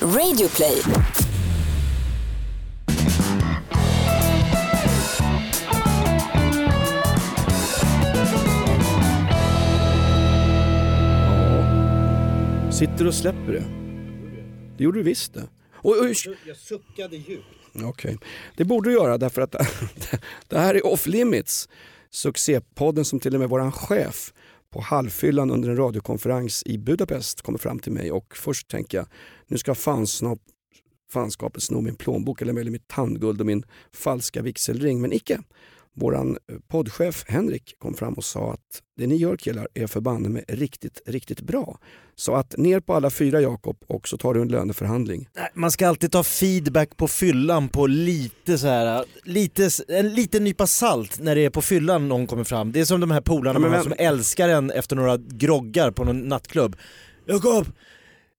Radioplay. Ja. Sitter och släpper det. Det gjorde du visst det. Och, och, Jag suckade djupt. Okej. Det borde du göra därför att det här är Off Limits. Succépodden som till och med våran chef på halvfyllan under en radiokonferens i Budapest kommer fram till mig och först tänker jag nu ska fansnopp, fanskapet sno min plånbok eller möjligen mitt tandguld och min falska vigselring. Men icke. Våran eh, poddchef Henrik kom fram och sa att det ni gör killar är förbanne med riktigt, riktigt bra. Så att ner på alla fyra Jakob och så tar du en löneförhandling. Nej, Man ska alltid ta feedback på fyllan på lite så här, lite, en liten nypa salt när det är på fyllan någon kommer fram. Det är som de här polarna Ja, men som älskar en efter några groggar på någon nattklubb. Jakob,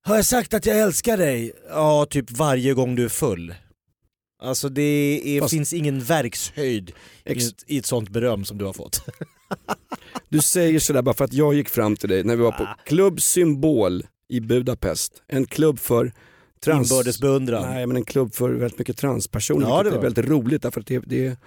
har jag sagt att jag älskar dig? Ja, typ varje gång du är full. Alltså det är, Fast- finns ingen verkshöjd i, Ex- ett- i ett sånt beröm som du har fått. Du säger sådär bara för att jag gick fram till dig när vi var på Klubb Symbol i Budapest. En klubb för trans... Inbördes beundran. Nej men en klubb för väldigt mycket transpersoner. Ja, det är var. väldigt roligt därför att det, det är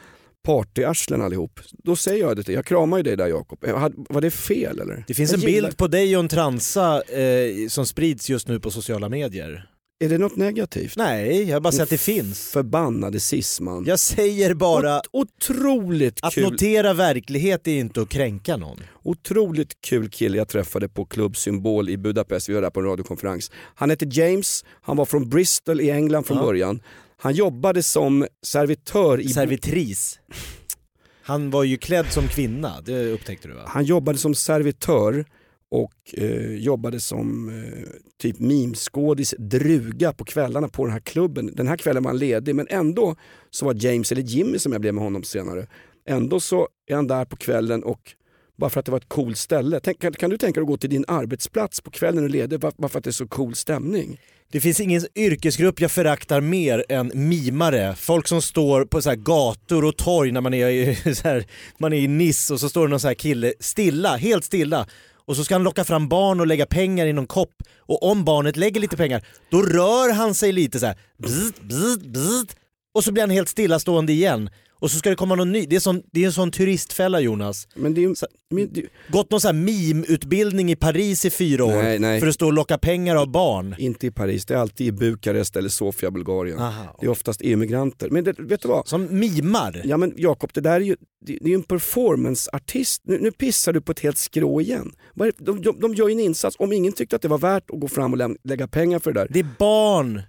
partyarslen allihop. Då säger jag det till Jag kramar ju dig där Jakob. Eh, Var det fel eller? Det finns Jag en gillar- bild på dig och en transa eh, som sprids just nu på sociala medier. Är det något negativt? Nej, jag bara säger att det finns. Förbannade cisman. Jag säger bara, Ot- Otroligt att kul, notera verklighet är inte att kränka någon. otroligt kul kille jag träffade på Klubb Symbol i Budapest. Vi var där på en radiokonferens. Han hette James, han var från Bristol i England från Ja. början. Han jobbade som servitör i Servitris. Han var ju klädd som kvinna, det upptäckte du va? Han jobbade som servitör och eh, jobbade som eh, typ mimskådis, druga på kvällarna på den här klubben. Den här kvällen var han ledig men ändå så var James, eller Jimmy som jag blev med honom senare, ändå så är han där på kvällen och bara för att det var ett coolt ställe. Tänk, kan, kan du tänka dig att gå till din arbetsplats på kvällen och ledig bara bara för att det är så cool stämning? Det finns ingen yrkesgrupp jag föraktar mer än mimare. Folk som står på så här gator och torg när man är i, så här, man är i Nice och så står det någon så här kille stilla, helt stilla. Och så ska han locka fram barn och lägga pengar i någon kopp. Och om barnet lägger lite pengar, då rör han sig lite så här. Bzz, bzz, bzz, Och så blir han helt stillastående igen. Och så ska det komma någon ny. Det är, sån, det är en sån turistfälla Jonas. Men det är ju... Men, det, Gått någon sån här meme-utbildning i Paris i fyra år Nej, nej. för att stå och locka pengar av barn. inte i Paris, det är alltid i Bukarest eller Sofia, Bulgarien. Aha, Det är oftast EU-migranter. Men det, vet du vad? Som mimar. Ja men Jakob, det där är ju, det, det är en performanceartist. Nu, nu pissar du på ett helt skrå igen. De, de, de gör ju en insats. Om ingen tyckte att det var värt att gå fram och lägga pengar för det där. Det är barn.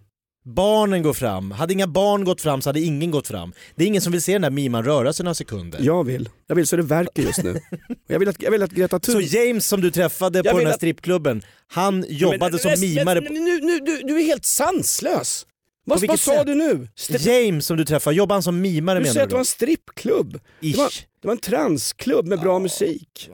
Barnen går fram. Hade inga barn gått fram så hade ingen gått fram. Det är ingen som vill se den där miman röra sig några sekunder. Jag vill. Jag vill så det verkar just nu. Jag vill att, jag vill att Greta Så Thunberg... James som du träffade Jag på den här att- strippklubben, han jobbade som mimare. Men, nu, nu, du, du är helt sanslös. Vad, vad sa du nu? St- James som du träffade, jobbade han som mimare du menar säger du att det var en strippklubb. Det var, det var en transklubb med bra musik.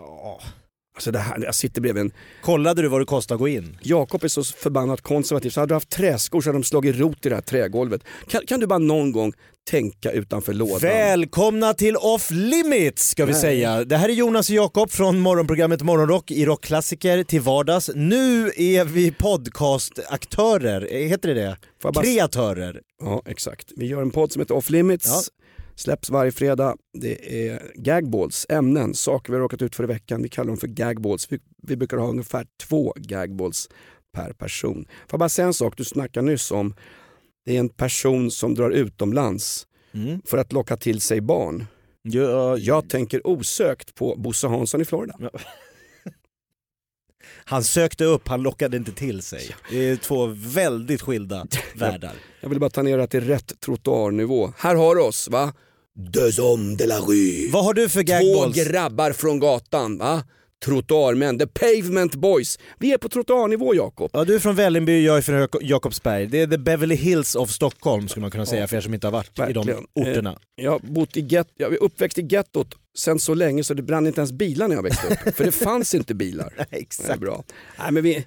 Alltså det här, jag sitter bredvid en Kollade du vad det kostade att gå in? Jakob är så förbannat konservativ så hade du haft träskor så hade de slagit rot i det här trägolvet. Kan, kan du bara någon gång tänka utanför lådan? Välkomna till Off Limits ska vi Nej. säga. Det här är Jonas och Jakob från morgonprogrammet Morgonrock i rockklassiker till vardags. Nu är vi podcastaktörer, heter det det? Bara- Kreatörer. Ja exakt. Vi gör en podd som heter Off Limits. Ja. Släpps varje fredag. Det är gagballs, ämnen, saker vi har råkat ut för i veckan. Vi kallar dem för gagballs. Vi, vi brukar ha ungefär två gagballs per person. Får jag bara säga en sak du snackade nyss om. Det är en person som drar utomlands Mm. för att locka till sig barn. Ja, Jag tänker osökt på Bosse Hansson i Florida. Han sökte upp, han lockade inte till sig. Det är två väldigt skilda världar. Jag vill bara ta ner det till rätt trottoarnivå. Här har du oss va? Deux hommes de la rue. Vad har du för Två gagballs? grabbar från gatan va? Trottoarmän, the pavement boys. Vi är på trottoarnivå Jakob. Ja, du är från Vällingby, jag är från Jak- Jakobsberg. Det är the Beverly Hills of Stockholm skulle man kunna säga för er som inte har varit i verkligen. de orterna. Jag har bott i get- jag är uppväxt i gettot sen så länge så det brann inte ens bilar när jag växte upp. För det fanns inte bilar. Nej, Det är Exakt. bra. Nej, men vi,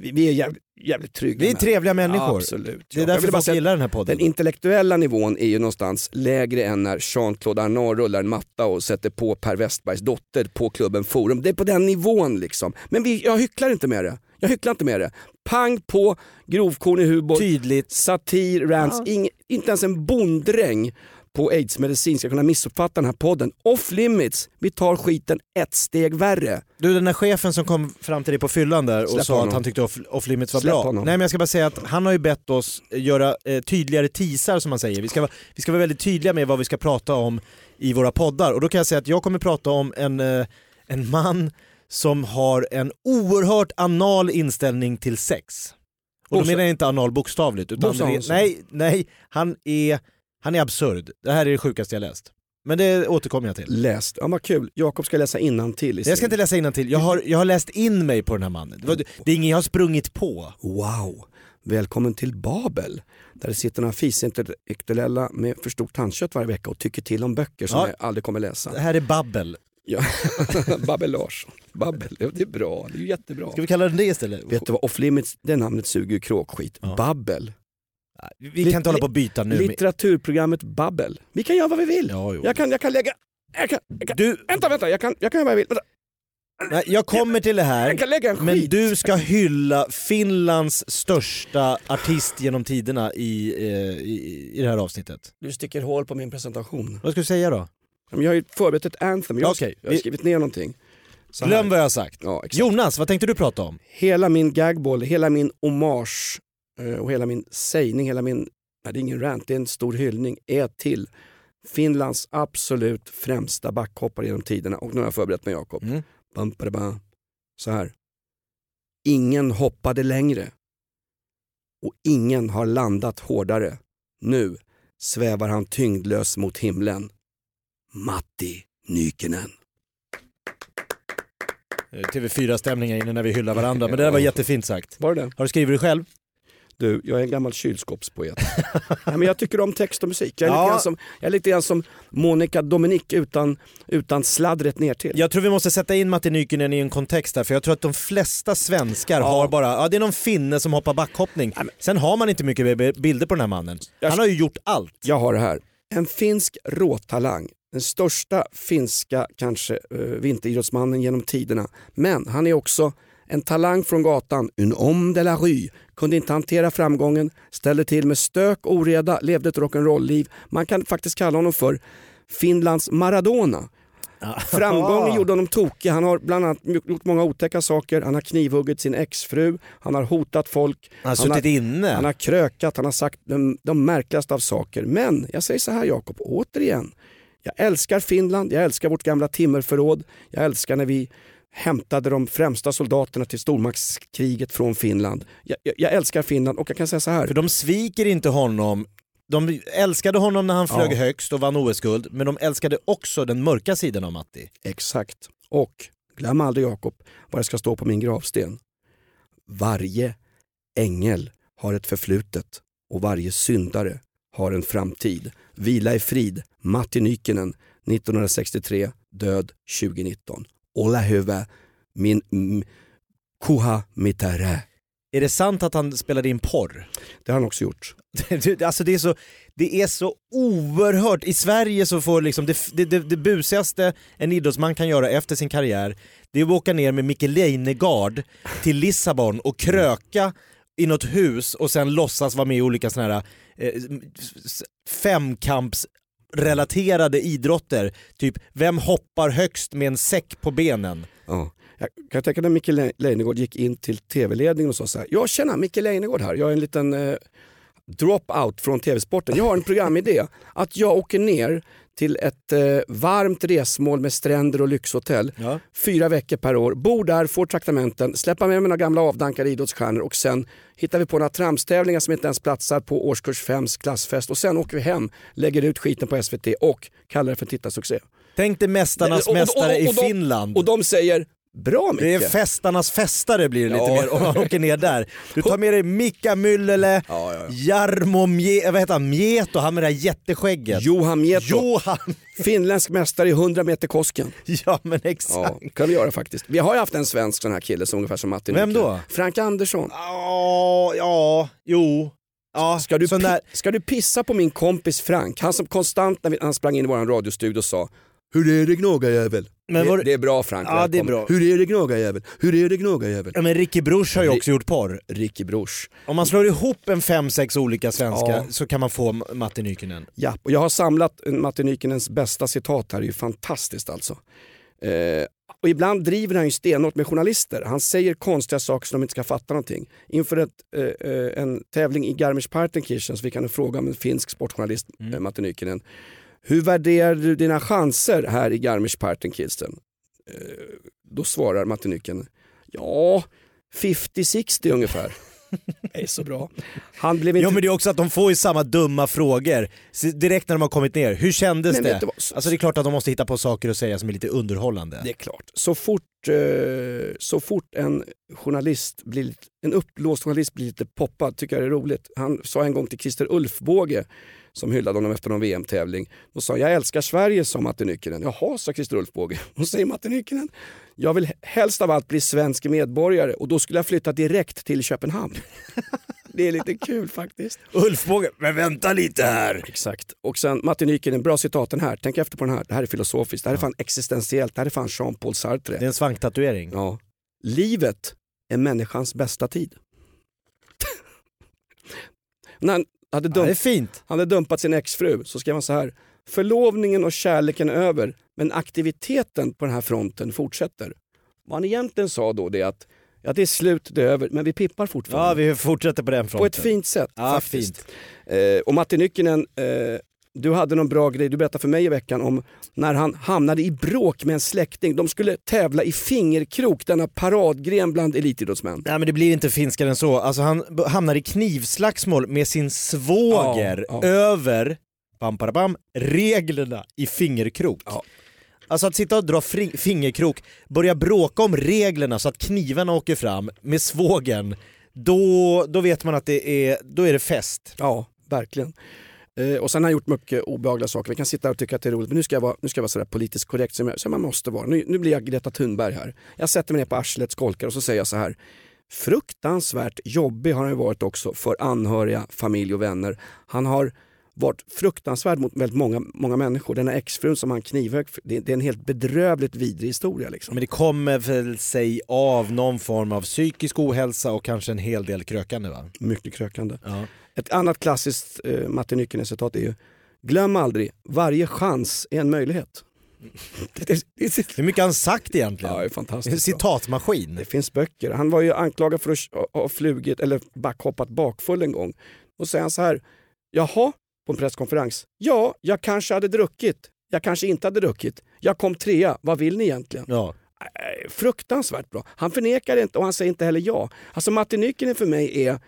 vi, vi är jävligt, jävligt trygga Vi är med. trevliga människor. Absolut. Det är ja. Jag därför folk gillar den här podden. Den intellektuella nivån är ju någonstans lägre än när Jean-Claude Arnault rullar en matta och sätter på Per Westbergs dotter på klubben Forum. Det är på den nivån liksom. Men vi, jag hycklar inte med det. Jag hycklar inte med det. Pang på, grovkornig humor, Tydligt. satir, rants. Ing, inte ens en bonddräng på aidsmedicin ska kunna missuppfatta den här podden. Off limits, vi tar skiten ett steg värre. Du den där chefen som kom fram till dig på fyllan där och Släpp sa honom. att han tyckte off, off limits var Släpp bra. honom. Nej men jag ska bara säga att han har ju bett oss göra eh, tydligare teasar som man säger. Vi ska, vara- vi ska vara väldigt tydliga med vad vi ska prata om i våra poddar och då kan jag säga att jag kommer prata om en, eh, en man som har en oerhört anal inställning till sex. Och då menar jag inte anal bokstavligt utan Bosse Hansson. nej, nej, han är, han är absurd. Det här är det sjukaste jag läst. Men det återkommer jag till. Läst, ja vad kul. Jakob ska läsa till i Jag ska inte läsa till. jag har, jag har läst in mig på den här mannen. Det, var, det är ingen jag har sprungit på. Wow! Välkommen till Babel, där det sitter några fisintellektuella med för stort tandkött varje vecka och tycker till om böcker som Ja. jag aldrig kommer läsa. Det här är babbel. Ja. Babbel Larsson. Babbel, det är bra. Det är jättebra. Ska vi kalla den det istället? Vet du vad, off limits, det namnet suger ju kråkskit. Ja. Babbel. Vi kan inte hålla på och byta nu. Litteraturprogrammet Babbel. Vi kan göra vad vi vill. Ja, jo. Jag, kan, jag kan lägga... Jag kan, jag kan, Du, vänta, vänta, jag kan, jag kan göra vad jag vill. Vänta, nej, jag kommer till det här, men du ska hylla Finlands största artist genom tiderna i, eh, i, i det här avsnittet. Du sticker hål på min presentation. Vad ska du säga då? Jag har ju förberett ett anthem, jag, Okej, jag har vi- skrivit ner någonting. Så här. Glöm vad jag har sagt. Ja. Jonas, vad tänkte du prata om? Hela min gagball, hela min hommage och hela min sägning, hela min, nej, det är ingen rant, det är en stor hyllning, är till Finlands absolut främsta backhoppare genom tiderna. Och nu har jag förberett mig Jakob. Mm. Bam, bada, bam. Så här. Ingen hoppade längre. Och ingen har landat hårdare. Nu svävar han tyngdlös mot himlen. Matti Nykenen. Eh, TV4-stämningar innan när vi hyllar varandra, men det där var jättefint sagt. Var det? Har du skrivit det själv? Du, jag är en gammal kylskåpspoet. Nej, men jag tycker om text och musik. Jag är, Ja. lite, grann som, jag är lite grann som Monica Dominic utan, utan sladdret ner till. Jag tror vi måste sätta in Matti Nykänen i en kontext där, för jag tror att de flesta svenskar Ja. har bara, ja det är någon finne som hoppar backhoppning. Ja, men- Sen har man inte mycket bilder på den här mannen. Jag- Han har ju gjort allt. Jag har det här. En finsk råtalang. Den största finska kanske uh, vinteridrottsmannen genom tiderna. Men han är också en talang från gatan, un homme de la rue. Kunde inte hantera framgången, ställde till med stök och oreda, levde ett rock'n'roll-liv. Man kan faktiskt kalla honom för Finlands Maradona. Framgången gjorde honom tokig. Han har bland annat gjort många otäcka saker. Han har knivhuggit sin exfru, han har hotat folk, Han har suttit inne. han har krökat, han har sagt de, de märkligaste av saker. Men jag säger så här Jakob, återigen. Jag älskar Finland, jag älskar vårt gamla timmerförråd. Jag älskar när vi hämtade de främsta soldaterna till stormaktskriget från Finland. Jag, jag, jag älskar Finland och jag kan säga så här. För de sviker inte honom. De älskade honom när han flög Ja. högst och vann OS-guld, men de älskade också den mörka sidan av Matti. Exakt. Och glöm aldrig Jakob vad det ska stå på min gravsten. Varje ängel har ett förflutet och varje syndare har en framtid. Vila i frid, Matti Nykinen, 1963, död 2019. Olla hyvä, min mm, kuha mitäre. Är det sant att han spelade in porr? Det har han också gjort. Alltså det är, så, det är så oerhört, i Sverige så får liksom det, det, det, det busigaste en idrottsman kan göra efter sin karriär, det är att åka ner med Micke Leijnegard till Lissabon och kröka i något hus och sen låtsas vara med i olika såna här eh, s- relaterade idrotter. Typ, vem hoppar högst med en säck på benen? Ja. Jag kan tänka när Micke Le- Leijnegard gick in till tv-ledningen och sa så här. Ja tjena, Micke Leijnegard här. Jag är en liten eh, drop-out från tv-sporten. Jag har en programidé. Att jag åker ner till ett eh, varmt resmål med stränder och lyxhotell. Ja. Fyra veckor per år. Bor där, får traktamenten, släppa med mig några gamla avdankade idrottsstjärnor och sen hittar vi på några tramstävlingar som inte ens platsar på årskurs 5s klassfest och sen åker vi hem, lägger ut skiten på SVT och kallar det för tittarsuccé. Tänk dig Mästarnas Och- och- och- mästare i Finland. Och de säger Bra Micke! Det är festarnas festare blir det lite Ja. mer om man åker ner där. Du tar med dig Mika Myllylä, Ja, ja, ja. Jarmo Mje, vad heter han, Mieto, han med det här jätteskägget. Johan Mieto, Johan! finländsk mästare i 100 meter Kosken. Ja men exakt. Kan vi göra faktiskt. Vi har ju haft en svensk sån här kille som ungefär som Martin Vem då? Frank Andersson. Ja, ja, jo. Ja, Ska du, när, ska du pissa på min kompis Frank? Han som konstant när han sprang in i vår radiostudio sa Hur är det gnagajävel? Men var- det, det är bra Frank, Ja, det är bra. Hur är det gnagajävel? Hur är det gnagajävel? ja, men Ricky Bruch har ju också gjort porr. Ricky Bruch. Om man slår ihop en fem, sex olika svenska Ja. så kan man få Matti Nykänen. Ja, och jag har samlat eh, Matti Nykänens bästa citat här, det är ju fantastiskt alltså. Eh, och ibland driver han ju stenhårt med journalister. Han säger konstiga saker så de inte ska fatta någonting. Inför ett, eh, eh, en tävling i Garmisch-Partenkirchen så fick han en fråga om en finsk sportjournalist, Mm. eh, Matti Nykänen. Hur värderar du dina chanser här i Garmisch-Partenkirchen? Eh, då svarar Matti Nykänen, ja 50-60 ungefär. det är så bra. Han blev inte Ja men det är också att de får ju samma dumma frågor direkt när de har kommit ner. Hur kändes Men det? Alltså det är klart att de måste hitta på saker att säga som är lite underhållande. Det är klart. Så fort, Eh, så fort en journalist blir, en uppblåst journalist blir lite poppad tycker jag det är roligt. Han sa en gång till Christer Ulfbåge som hyllade honom efter någon VM-tävling. Då sa han, jag älskar Sverige sa Matti Nykänen. Jaha, sa Christer Ulfbåge. Och säger Matti Nykänen, jag vill helst av allt bli svensk medborgare och då skulle jag flytta direkt till Köpenhamn. det är lite kul faktiskt. Ulf Båge, men vänta lite här! Exakt. Och sen Martin Nykänen, bra citat den här. Tänk efter på den här. Det här är filosofiskt. Det här är fan existentiellt. Det här är fan Jean-Paul Sartre. Det är en svanktatuering. Ja. Livet är människans bästa tid. När han hade, Ja, det är dump, fint. han hade dumpat sin exfru så skrev han så här. Förlovningen och kärleken är över men aktiviteten på den här fronten fortsätter. Vad han egentligen sa då det är att ja, det är slut, det är över, men vi pippar Ja fortfarande. vi fortsätter på den fronten. på ett fint sätt. Ja, faktiskt. fint. Eh, och Matti Nykänen, eh, du hade någon bra grej du berättade för mig i veckan om när han hamnade i bråk med en släkting. De skulle tävla i fingerkrok, denna paradgren bland elitidrottsmän. Nej men det blir inte finskare än så. Alltså han hamnar i knivslagsmål med sin svåger Ja, ja. över bam, bam, bam, reglerna i fingerkrok. Ja. Alltså att sitta och dra fingerkrok, börja bråka om reglerna så att knivarna åker fram med svågen, då, då vet man att det är, då är det fest. Ja, verkligen. Eh, och sen har han gjort mycket obehagliga saker. Vi kan sitta här och tycka att det är roligt, men nu ska jag vara, nu ska jag vara sådär politiskt korrekt som, jag, som man måste vara. Nu, nu blir jag Greta Thunberg här. Jag sätter mig ner på arslet, skolkar och så säger jag så här. Fruktansvärt jobbig har han varit också för anhöriga, familj och vänner. Han har varit fruktansvärd mot väldigt många, många människor. Den här exfrun som han knivhögg, det, det är en helt bedrövligt vidrig historia. Liksom. Men det kommer väl sig av någon form av psykisk ohälsa och kanske en hel del krökande va? Mycket krökande. Ja. Ett annat klassiskt eh, Martin Nykänen-citat är ju Glöm aldrig, varje chans är en möjlighet. Hur mycket har han sagt egentligen? ja, det är fantastiskt. citatmaskin. Det finns böcker. Han var ju anklagad för att ha flugit eller backhoppat bakfull en gång. Och säger han så här, jaha, på en presskonferens. Ja, jag kanske hade druckit. Jag kanske inte hade druckit. Jag kom trea. Vad vill ni egentligen? Ja. Eh, Fruktansvärt bra. Han förnekar inte och han säger inte heller ja. Alltså Martin Nykänen för mig är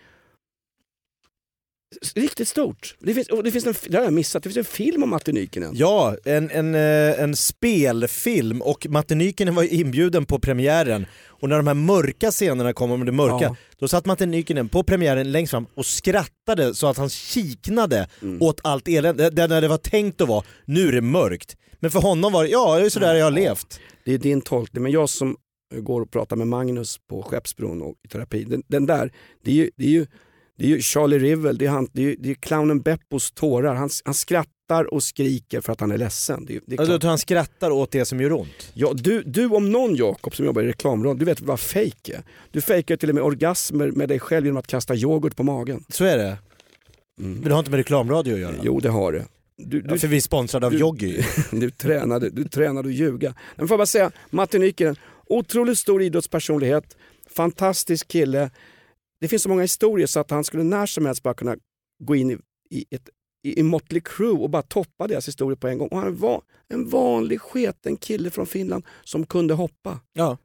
riktigt stort. Det finns, och det finns en, det har jag missat, det finns en film om Martin Nykänen. Ja, en, en, eh, en spelfilm och Matte Nykänen var ju inbjuden på premiären och när de här mörka scenerna kom om det mörka, Ja. då satt Matte Nykänen på premiären längst fram och skrattade så att han kiknade Mm. åt allt elände, det, när det var tänkt att vara, nu är det mörkt. Men för honom var det, ja det är sådär jag har levt. Det är din tolkning, men jag som går och pratar med Magnus på Skeppsbron och i terapi, den, den där, det är ju, det är ju, det är ju Charlie Rivel, det är, han, det är, det är clownen Beppos tårar. Han, han skrattar och skriker för att han är ledsen. Det, det är Alltså, han skrattar åt det som gör ont. Ja, du, du om någon Jakob som jobbar i reklamradio, du vet vad fake är. Du fejkar till och med orgasmer med dig själv genom att kasta yoghurt på magen. Så är det. Men det har inte med reklamradio att göra. Jo, det har det. Du, du, Ja, för vi är sponsrade av Joggy. du, tränade, du tränade att ljuga. Men får jag bara säga, Martin Nykänen, otroligt stor idrottspersonlighet, fantastisk kille. Det finns så många historier så att han skulle när som helst bara kunna gå in i, i ett i, i Motley Crue och bara toppa deras historia på en gång. Och han var en vanlig sketen kille från Finland som kunde hoppa. Ja.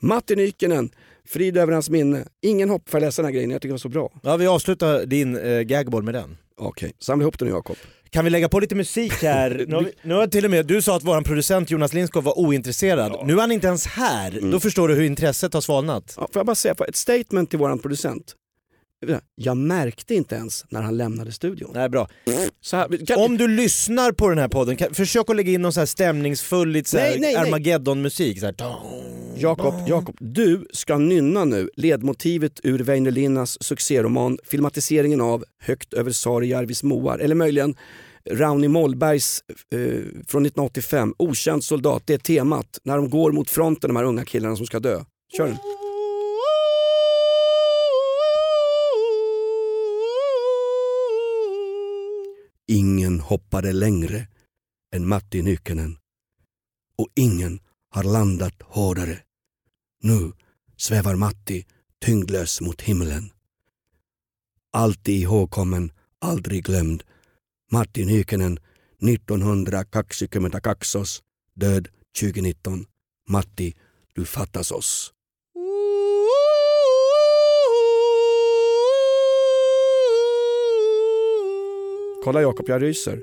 Martin Nykänen, frid över hans minne. Ingen hopp för jag läsa den här grejen, jag tycker det var så bra. ja, vi avslutar din eh, gagboll med den. Okej, samla ihop det nu Jakob. Kan vi lägga på lite musik här? Nu har, vi, nu har till och med, du sa att våran producent Jonas Lindskog var ointresserad. Nu är han inte ens här. Då förstår du hur intresset har svalnat. Ja, får jag bara säga, ett statement till våran producent. Jag märkte inte ens när han lämnade studion. Nej, bra. Här, kan, Om du lyssnar på den här podden, kan, försök att lägga in någon så här stämningsfull. Armageddon-musik. Jakob, Jakob, du ska nynna nu ledmotivet ur Väinö Linnas succéroman filmatiseringen av Högt över Sarijärvis moar. Eller möjligen Rauni Mollbergs eh, från 1985, Okänd soldat. Det är temat när de går mot fronten, de här unga killarna som ska dö. Kör den. Ingen hoppade längre än Matti Nykänen och ingen har landat hårdare. Nu svävar Matti tyngdlös mot himlen. Alltid ihågkommen, aldrig glömd. Matti Nykänen 1922 död 2019. Matti, du fattas oss. Kolla Jakob, jag ryser.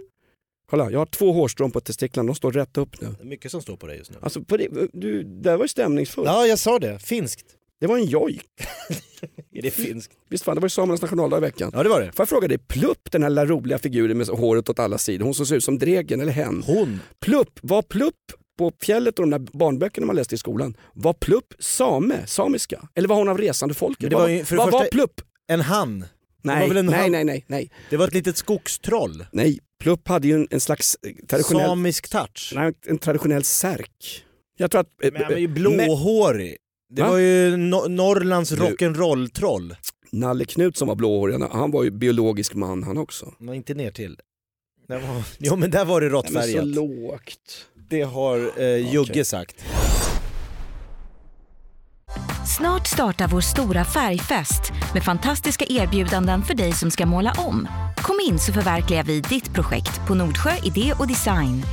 Kolla, jag har två hårstrån på testiklarna, de står rätt upp nu. Det är mycket som står på dig just nu. Alltså, på det, du, det här var ju stämningsfullt. Ja, jag sa det. Finskt. Det var en jojk. Är det finskt? Visst fan, det var ju samernas nationaldag i veckan. Ja, det var det. Får jag fråga dig, Plupp, den här lilla roliga figuren med håret åt alla sidor, hon som ser ut som Dregen eller hen. Hon. Plupp, var Plupp på fjället och de där barnböckerna man läste i skolan, var Plupp same, samiska? Eller var hon av resande folket? Det var ju- för vad var Plupp? En han. Nej, nej, nej, nej, nej, Det var ett litet skogstroll. nej. Plupp hade ju en, en slags eh, traditionell, Samisk touch. nej, en traditionell särk. Jag tror att... eh, Men han var ju eh, blåhårig. Det Va? var ju no Norrlands rock'n'roll-troll. Nalle Knut som var blåhårig, han var ju biologisk man han också. Men inte ner till. Var... Jo men där var det men så råttfärgat. lågt. Det har eh, Jugge sagt. Snart startar vår stora färgfest med fantastiska erbjudanden för dig som ska måla om. Kom in så förverkligar vi ditt projekt på Nordsjö Idé och Design.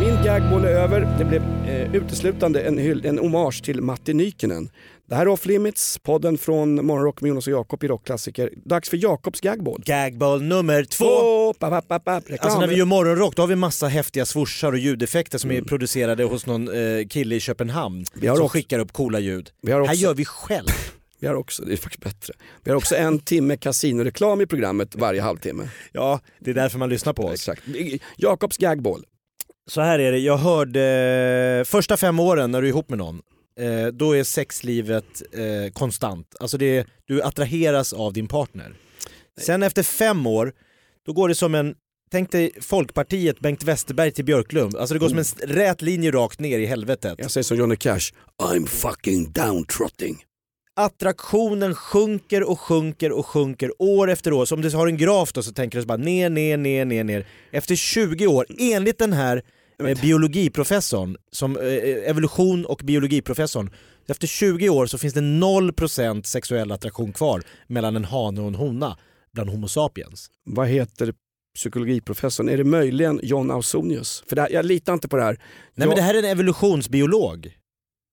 Min gagboll är över. Det blev eh, uteslutande en, hyll, en hommage till Matti Nykänen. Det här är Off Limits, podden från Morgonrock med Jonas och Jakob i Rockklassiker. Dags för Jakobs gagboll. Gagball nummer två. Två! Pa, pa, pa, pa, reklam. Alltså när vi gör morgonrock då har vi massa häftiga swooshar och ljudeffekter som är producerade hos någon eh, kille i Köpenhamn. Vi har som också- skickar upp coola ljud. vi, har Här också, gör vi själv. vi har också, det är faktiskt bättre. Vi har också en timme kasinoreklam i programmet varje halvtimme. Ja, det är därför man lyssnar på oss. Exakt. Jakobs gagboll. Så här är det, jag hörde eh, första fem åren när du är ihop med någon, eh, då är sexlivet eh, konstant. Alltså det, du attraheras av din partner. Sen efter fem år, då går det som en, tänk dig Folkpartiet, Bengt Westerberg till Björklund. Alltså det går som en s- rät linje rakt ner i helvetet. Jag säger som Johnny Cash, I'm fucking downtrotting. Attraktionen sjunker och sjunker och sjunker år efter år. Så om du har en graf då så tänker du så bara ner, ner, ner, ner, ner. Efter 20 år, enligt den här eh, biologiprofessorn, som, eh, evolution och biologiprofessorn, efter 20 år så finns det 0% sexuell attraktion kvar mellan en hane och en hona bland Homo sapiens. Vad heter psykologiprofessorn? Är det möjligen John Ausonius? För här, jag litar inte på det här. Nej jag, men det här är en evolutionsbiolog.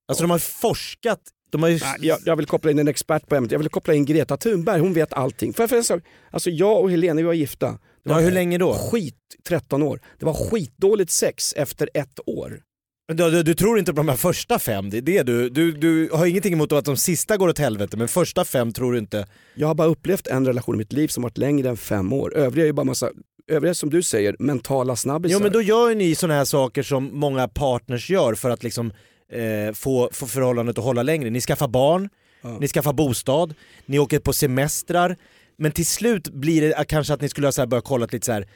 Alltså de har forskat, de har ju... Jag, jag vill koppla in en expert på ämnet. Jag vill koppla in Greta Thunberg, hon vet allting. För, för alltså jag och Helene vi var gifta. Det Ja, var hur länge då? Skit, 13 år. Det var skitdåligt sex efter ett år. Du, du, du tror inte på de här första fem, det är det du, du, du har ingenting emot att de sista går åt helvete men första fem tror du inte. Jag har bara upplevt en relation i mitt liv som varit längre än fem år. Övriga är ju bara massa, övriga som du säger, mentala snabbisar. Jo men då gör ju ni sådana här saker som många partners gör för att liksom eh, få, få förhållandet att hålla längre. Ni skaffar barn, Ja. ni skaffar bostad, ni åker på semestrar men till slut blir det kanske att ni skulle ha börjat kolla lite så här.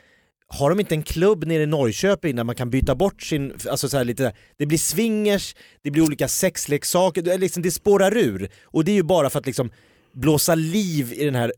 Har de inte en klubb nere i Norrköping där man kan byta bort sin, alltså så lite, det blir swingers, det blir olika sexleksaker, det, är liksom, det spårar ur. Och det är ju bara för att liksom blåsa liv i den här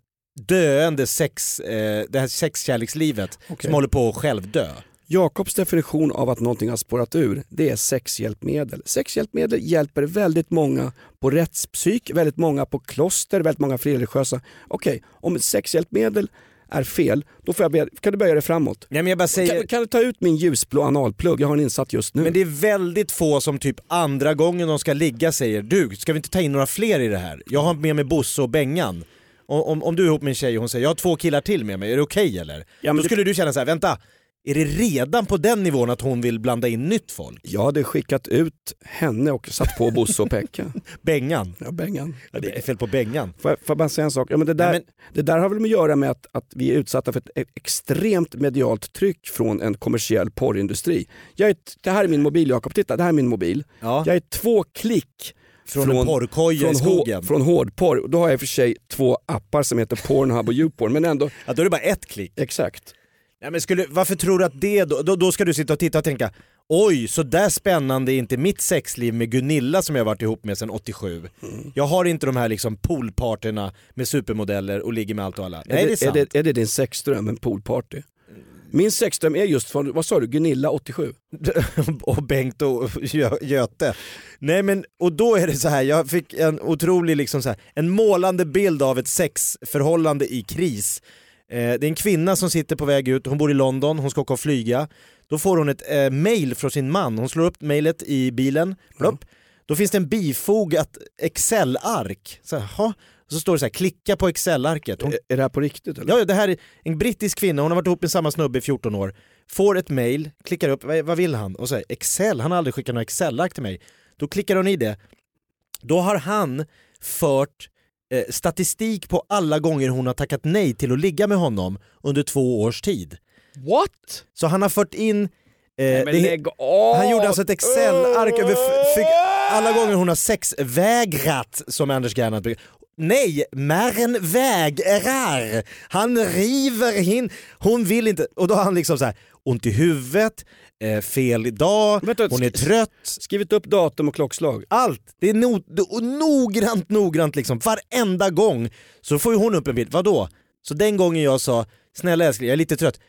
döende sex, eh, det här sexkärlekslivet Okej. som håller på att självdö. Jakobs definition av att någonting har spårat ur, det är sexhjälpmedel. Sexhjälpmedel hjälper väldigt många på rättspsyk, väldigt många på kloster, väldigt många frireligiösa. Okej, om ett sexhjälpmedel är fel, då får jag be, kan du böja dig framåt. Nej men jag bara säger, Kan, kan du ta ut min ljusblå analplugg? Jag har en insatt just nu. men det är väldigt få som typ andra gången de ska ligga säger du, ska vi inte ta in några fler i det här? Jag har med mig Bosse och Bengan. om, om, om du är ihop med en tjej och hon säger jag har två killar till med mig, är det okej eller? Ja, Då det- skulle du känna så här: vänta, är det redan på den nivån att hon vill blanda in nytt folk? Jag hade skickat ut henne och satt på Bosse och Pekka. Bengan? Ja, Bengan. Ja, det är fel på Bengan. Får jag, får jag bara säga en sak? Ja, men det, där, Nej, det där har väl att göra med att, att vi är utsatta för ett e- extremt medialt tryck från en kommersiell porrindustri. Jag är, det här är min mobil Jakob, titta det här är min mobil. Ja. Jag är två klick Från, en porrkoja från, i skogen. från hårdporr. Då har jag i och för sig två appar som heter Pornhub och Youporn, men ändå Ja, då är det bara ett klick. exakt. Nej, men skulle, varför tror du att det då, då, då ska du sitta och titta och tänka Oj, så där spännande är inte mitt sexliv med Gunilla som jag varit ihop med sedan 87. Jag har inte de här liksom poolparterna med supermodeller och ligger med allt och alla. Nej är, det är är, det, är det din sexdröm, en poolparty? Min sexdröm är just från, vad sa du, Gunilla 87? och Bengt och Gö- Göte. Nej men, och då är det så här, jag fick en otrolig liksom så här, en målande bild av ett sexförhållande i kris. Eh, det är en kvinna som sitter på väg ut, hon bor i London, hon ska åka och flyga. Då får hon ett eh, mail från sin man, hon slår upp mailet i bilen, plopp. Då finns det en bifogat Excel-ark. Så, så står det så här, klicka på Excel-arket. Hon Är, är det här på riktigt eller? Ja, det här är en brittisk kvinna, hon har varit ihop med samma snubbe i 14 år. Får ett mail, klickar upp, vad, vad vill han? Och säger Excel, han har aldrig skickat något Excel-ark till mig. Då klickar hon i det. Då har han fört eh, statistik på alla gånger hon har tackat nej till att ligga med honom under två års tid. What? Så han har fört in eh, Men det- han gjorde alltså ett Excel-ark över alla gånger hon har sexvägrat, som Anders Gernandt brukar- Nej, Märren vägrar! Han river in, hon vill inte, och då har han liksom så här ont i huvudet, eh, fel dag, Vänta, hon är trött. Skrivit upp datum och klockslag. Allt! Det är no, noggrant, noggrant liksom. Varenda gång så får ju hon upp en bild. Vadå? Så den gången jag sa “snälla älskling, jag är lite trött”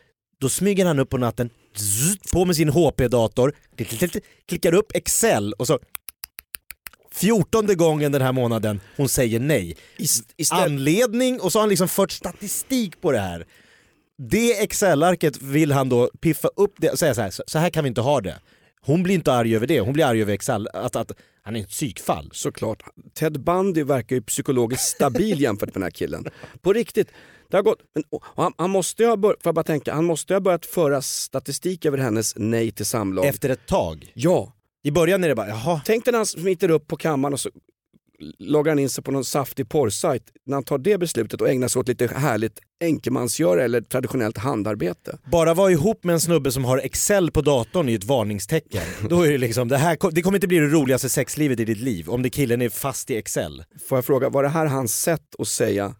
då smyger han upp på natten, zzz, på med sin HP-dator, klick, klick, klick, klickar upp Excel och så fjortonde gången den här månaden hon säger nej. Ist- Anledning och så har han liksom fört statistik på det här. Det Excel-arket vill han då piffa upp det och säga så här, så här kan vi inte ha det. Hon blir inte arg över det, hon blir arg över Excel, att, att han är ett psykfall. Såklart. Ted Bundy verkar ju psykologiskt stabil jämfört med den här killen. På riktigt. Det har gått, han, han, måste ju ha bör, bara tänka, han måste ha börjat föra statistik över hennes nej till samlag. Efter ett tag. Ja. I början är det bara, jaha, Tänk dig när han smiter upp på kammaren och så loggar han in sig på någon saftig porrsajt. När han tar det beslutet och ägnar sig åt lite härligt enkemansgöra eller traditionellt handarbete. bara vara ihop med en snubbe som har Excel på datorn är ju ett varningstecken. Då är det liksom, det, här, det kommer inte bli det roligaste sexlivet i ditt liv om det killen är fast i Excel. Får jag fråga, var det här hans sätt att säga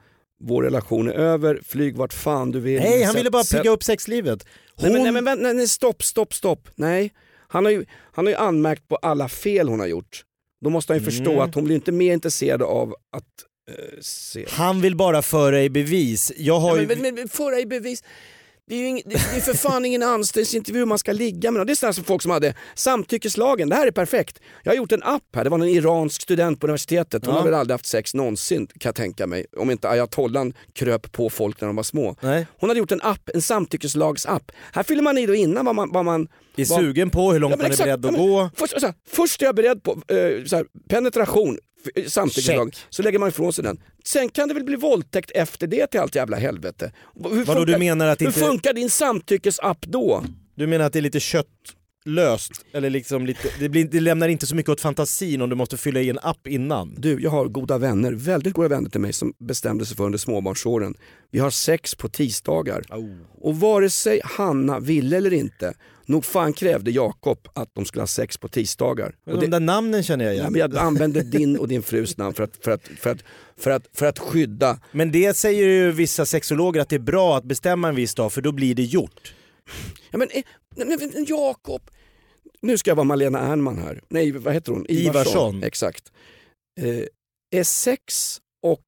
vår relation är över, flyg vart fan du vill. Nej, han ville bara pigga upp sexlivet. Hon... Nej, men, nej, men, nej, stopp, stopp, stopp. Nej. Han har, ju, han har ju anmärkt på alla fel hon har gjort. Då måste han ju förstå Mm. att hon blir inte mer intresserad av att eh, se. Han vill bara föra i bevis. Jag har Ja, ju... men, men, men föra i bevis. Det är ju ing, det det är för fan ingen anställningsintervju man ska ligga med. Det är sådana som folk som hade samtyckeslagen, det här är perfekt. Jag har gjort en app här, det var en iransk student på universitetet. Hon Ja. har väl aldrig haft sex någonsin kan jag tänka mig. Om inte ayatollan kröp på folk när de var små. Nej. Hon hade gjort en app, en samtyckeslagsapp. Här fyller man i då innan vad man, vad man är vad- sugen på hur långt Ja, man är exakt. beredd att Ja, men gå. Först, här, först är jag beredd på eh, så här, penetration, samtyckeslag, så lägger man ifrån sig den. Sen kan det väl bli våldtäkt efter det till allt jävla helvete. Hur Vadå, du menar att hur inte- funkar din samtyckesapp då? Du menar att det är lite köttlöst? Eller liksom lite, det, blir, det lämnar inte så mycket åt fantasin om du måste fylla i en app innan? Du, jag har goda vänner, väldigt goda vänner till mig som bestämde sig för under småbarnsåren. Vi har sex på tisdagar. Och vare sig Hanna ville eller inte, nog fan krävde Jakob att de skulle ha sex på tisdagar. Och Och de det, där namnen känner jag ja, igen. men jag använder din och din frus namn för att, för att, för att, för att, för att skydda Men det säger ju vissa sexologer att det är bra att bestämma en viss dag för då blir det gjort. Ja men, eh, men, men Jakob, nu ska jag vara Malena Ernman här. Nej, vad heter hon? Ivarsson. Exakt. Eh, är sex och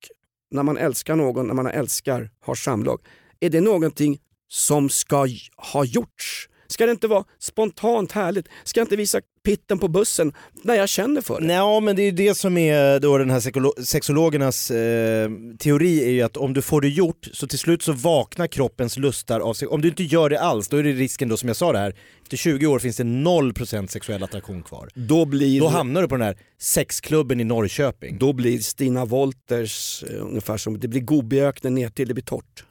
när man älskar någon, när man älskar, har samlag, är det någonting som ska ha gjorts? Ska det inte vara spontant härligt? Ska jag inte visa pitten på bussen när jag känner för det. Nej men det är ju det som är då den här sexolo- sexologernas eh, teori är ju att om du får det gjort så till slut så vaknar kroppens lustar av sig. Om du inte gör det alls då är det risken då som jag sa det här, efter 20 år finns det 0% sexuell attraktion kvar. Då blir, Då hamnar du på den här sexklubben i Norrköping. då blir Stina Wolters eh, ungefär som, det blir Gobiöknen ner till det blir torrt.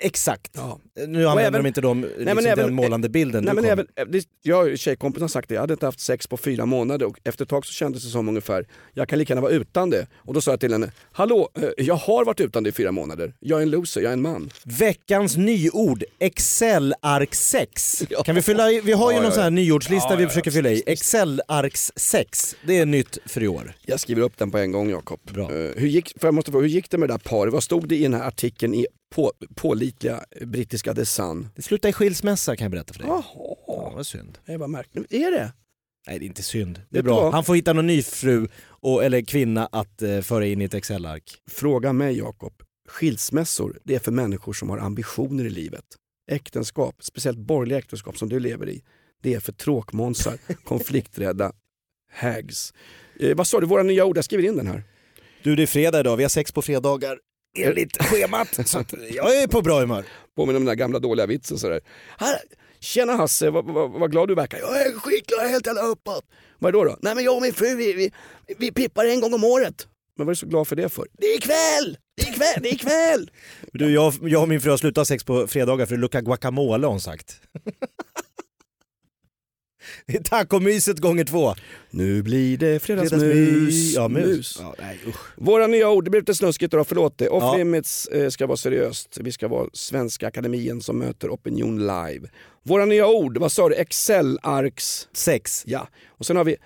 Exakt. Ja. Nu använder även- de inte de, liksom men även- den målande bilden Nej, men även, eh, det, jag och tjejkompisen har sagt det, jag hade inte haft sex på fyra månader och efter ett tag så kändes det som ungefär, jag kan lika gärna vara utan det. Och då sa jag till henne, hallå, eh, jag har varit utan det i fyra månader. Jag är en loser, jag är en man. Veckans nyord, Excel-ark6. Ja. Kan vi fylla i, vi har ju Ja, någon sån här nyordslista vi försöker fylla i. visst, visst. Excel-arks6, det är nytt för i år. Jag skriver upp den på en gång Jakob. Bra. Eh, hur, gick, för jag måste fråga, hur gick det med det där paret? Vad stod det i den här artikeln i på, pålitliga brittiska The Sun? Det slutar i skilsmässa kan jag berätta för dig. Jaha, Ja, vad synd. det var märkligt. Är det? Nej det är inte synd, det är bra. vad? Han får hitta någon ny fru och, eller kvinna att eh, föra in i ett Excel-ark. Fråga mig Jakob. Skilsmässor, det är för människor som har ambitioner i livet. Äktenskap, speciellt borgerliga äktenskap som du lever i, det är för tråkmånsar, konflikträdda hags. Eh, vad sa du, våra nya ord? Jag skriver in den här. Du det är fredag idag, vi har sex på fredagar enligt schemat. så att jag är på bra humör. Påminner om den där gamla dåliga vitsen sådär. Här, Tjena Hasse, vad, vad, vad glad du verkar. Jag är skitglad, jag är helt jävla uppåt. Vad är det då, då? Nej men jag och min fru vi, vi, vi pippar en gång om året. Men vad är du så glad för det för? Det är ikväll! Det är ikväll! Det är ikväll! Du, jag, jag och min fru har slutat ha sex på fredagar för det luktar guacamole har hon sagt. Det tacomyset gånger två. Nu blir det fredagsmus. Ja, mus. Ja, nej, usch. Våra nya ord, det blir lite snuskigt då, förlåt det. Off Ja. limits eh, ska vara seriöst. Vi ska vara Svenska Akademien som möter opinion live. Våra nya ord, vad sa du? Excel-arks. Sex. Ja, och sen har vi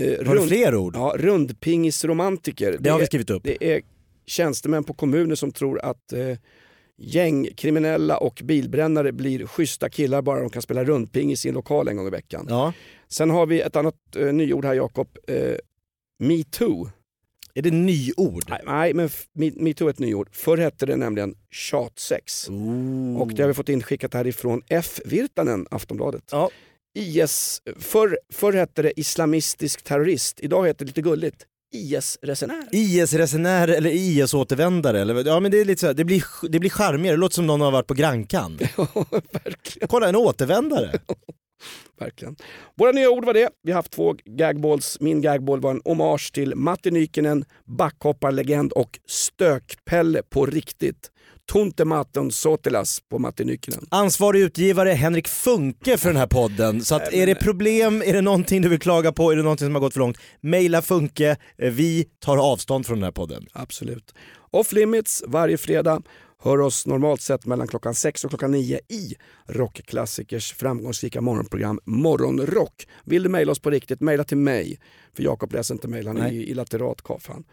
eh, Har du fler ord? ja, rundpingisromantiker. Det har vi skrivit upp. Det är tjänstemän på kommuner som tror att eh, gängkriminella och bilbrännare blir schyssta killar bara de kan spela rundpingis i en lokal en gång i veckan. Ja. Sen har vi ett annat eh, nyord här Jakob. Eh, metoo. Är det nyord? Nej, Nej, men metoo är ett nyord. Förr hette det nämligen tjatsex. Ooh. Och det har vi fått inskickat härifrån F. Virtanen, Aftonbladet. Ja. IS, förr, förr hette det islamistisk terrorist, idag heter det lite gulligt IS-resenär. IS-resenär eller IS-återvändare, eller, ja men det är lite så här, det blir, det blir charmigare, det låter som någon har varit på Grankan. Verkligen, Kolla en återvändare. verkligen. Våra nya ord var det. Vi har haft två gagballs. Min gagball var en hommage till Matti Nykinen, backhopparlegend och Stökpelle på riktigt. Tunte Maton Sotilas på Matti Nykinen. Ansvarig utgivare Henrik Funke för den här podden. Så att är det problem, är det någonting du vill klaga på, är det någonting som har gått för långt, mejla Funke. Eh, Vi tar avstånd från den här podden. Absolut. Off limits varje fredag. Hör oss normalt sett mellan klockan 6 och klockan 9 i rockklassikers framgångsrika morgonprogram Morgonrock. Vill du mejla oss på riktigt, mejla till mig. För Jakob läser inte mejl, han är ju illiterat karln. Eh,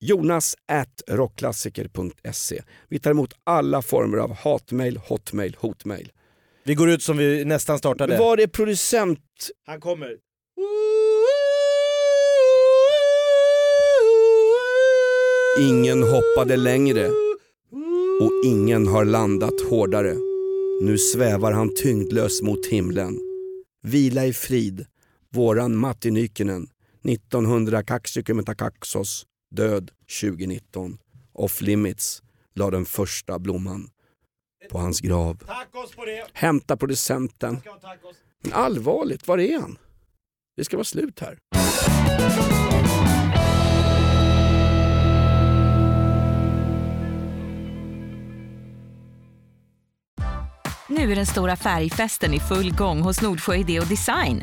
Jonas at rockklassiker.se. Vi tar emot alla former av hatmejl, hotmail, hotmail. Vi går ut som vi nästan startade. Var är producent? Han kommer. Ingen hoppade längre och ingen har landat hårdare. Nu svävar han tyngdlös mot himlen. Vila i frid, våran Matti Nykinen, 1900 Kaksikymmentakaksos, död 2019. Off limits la den första blomman på hans grav. På! Hämta producenten. Men allvarligt, var är han? Det ska vara slut här. Nu är den stora färgfesten i full gång hos Nordsjö Idé och Design.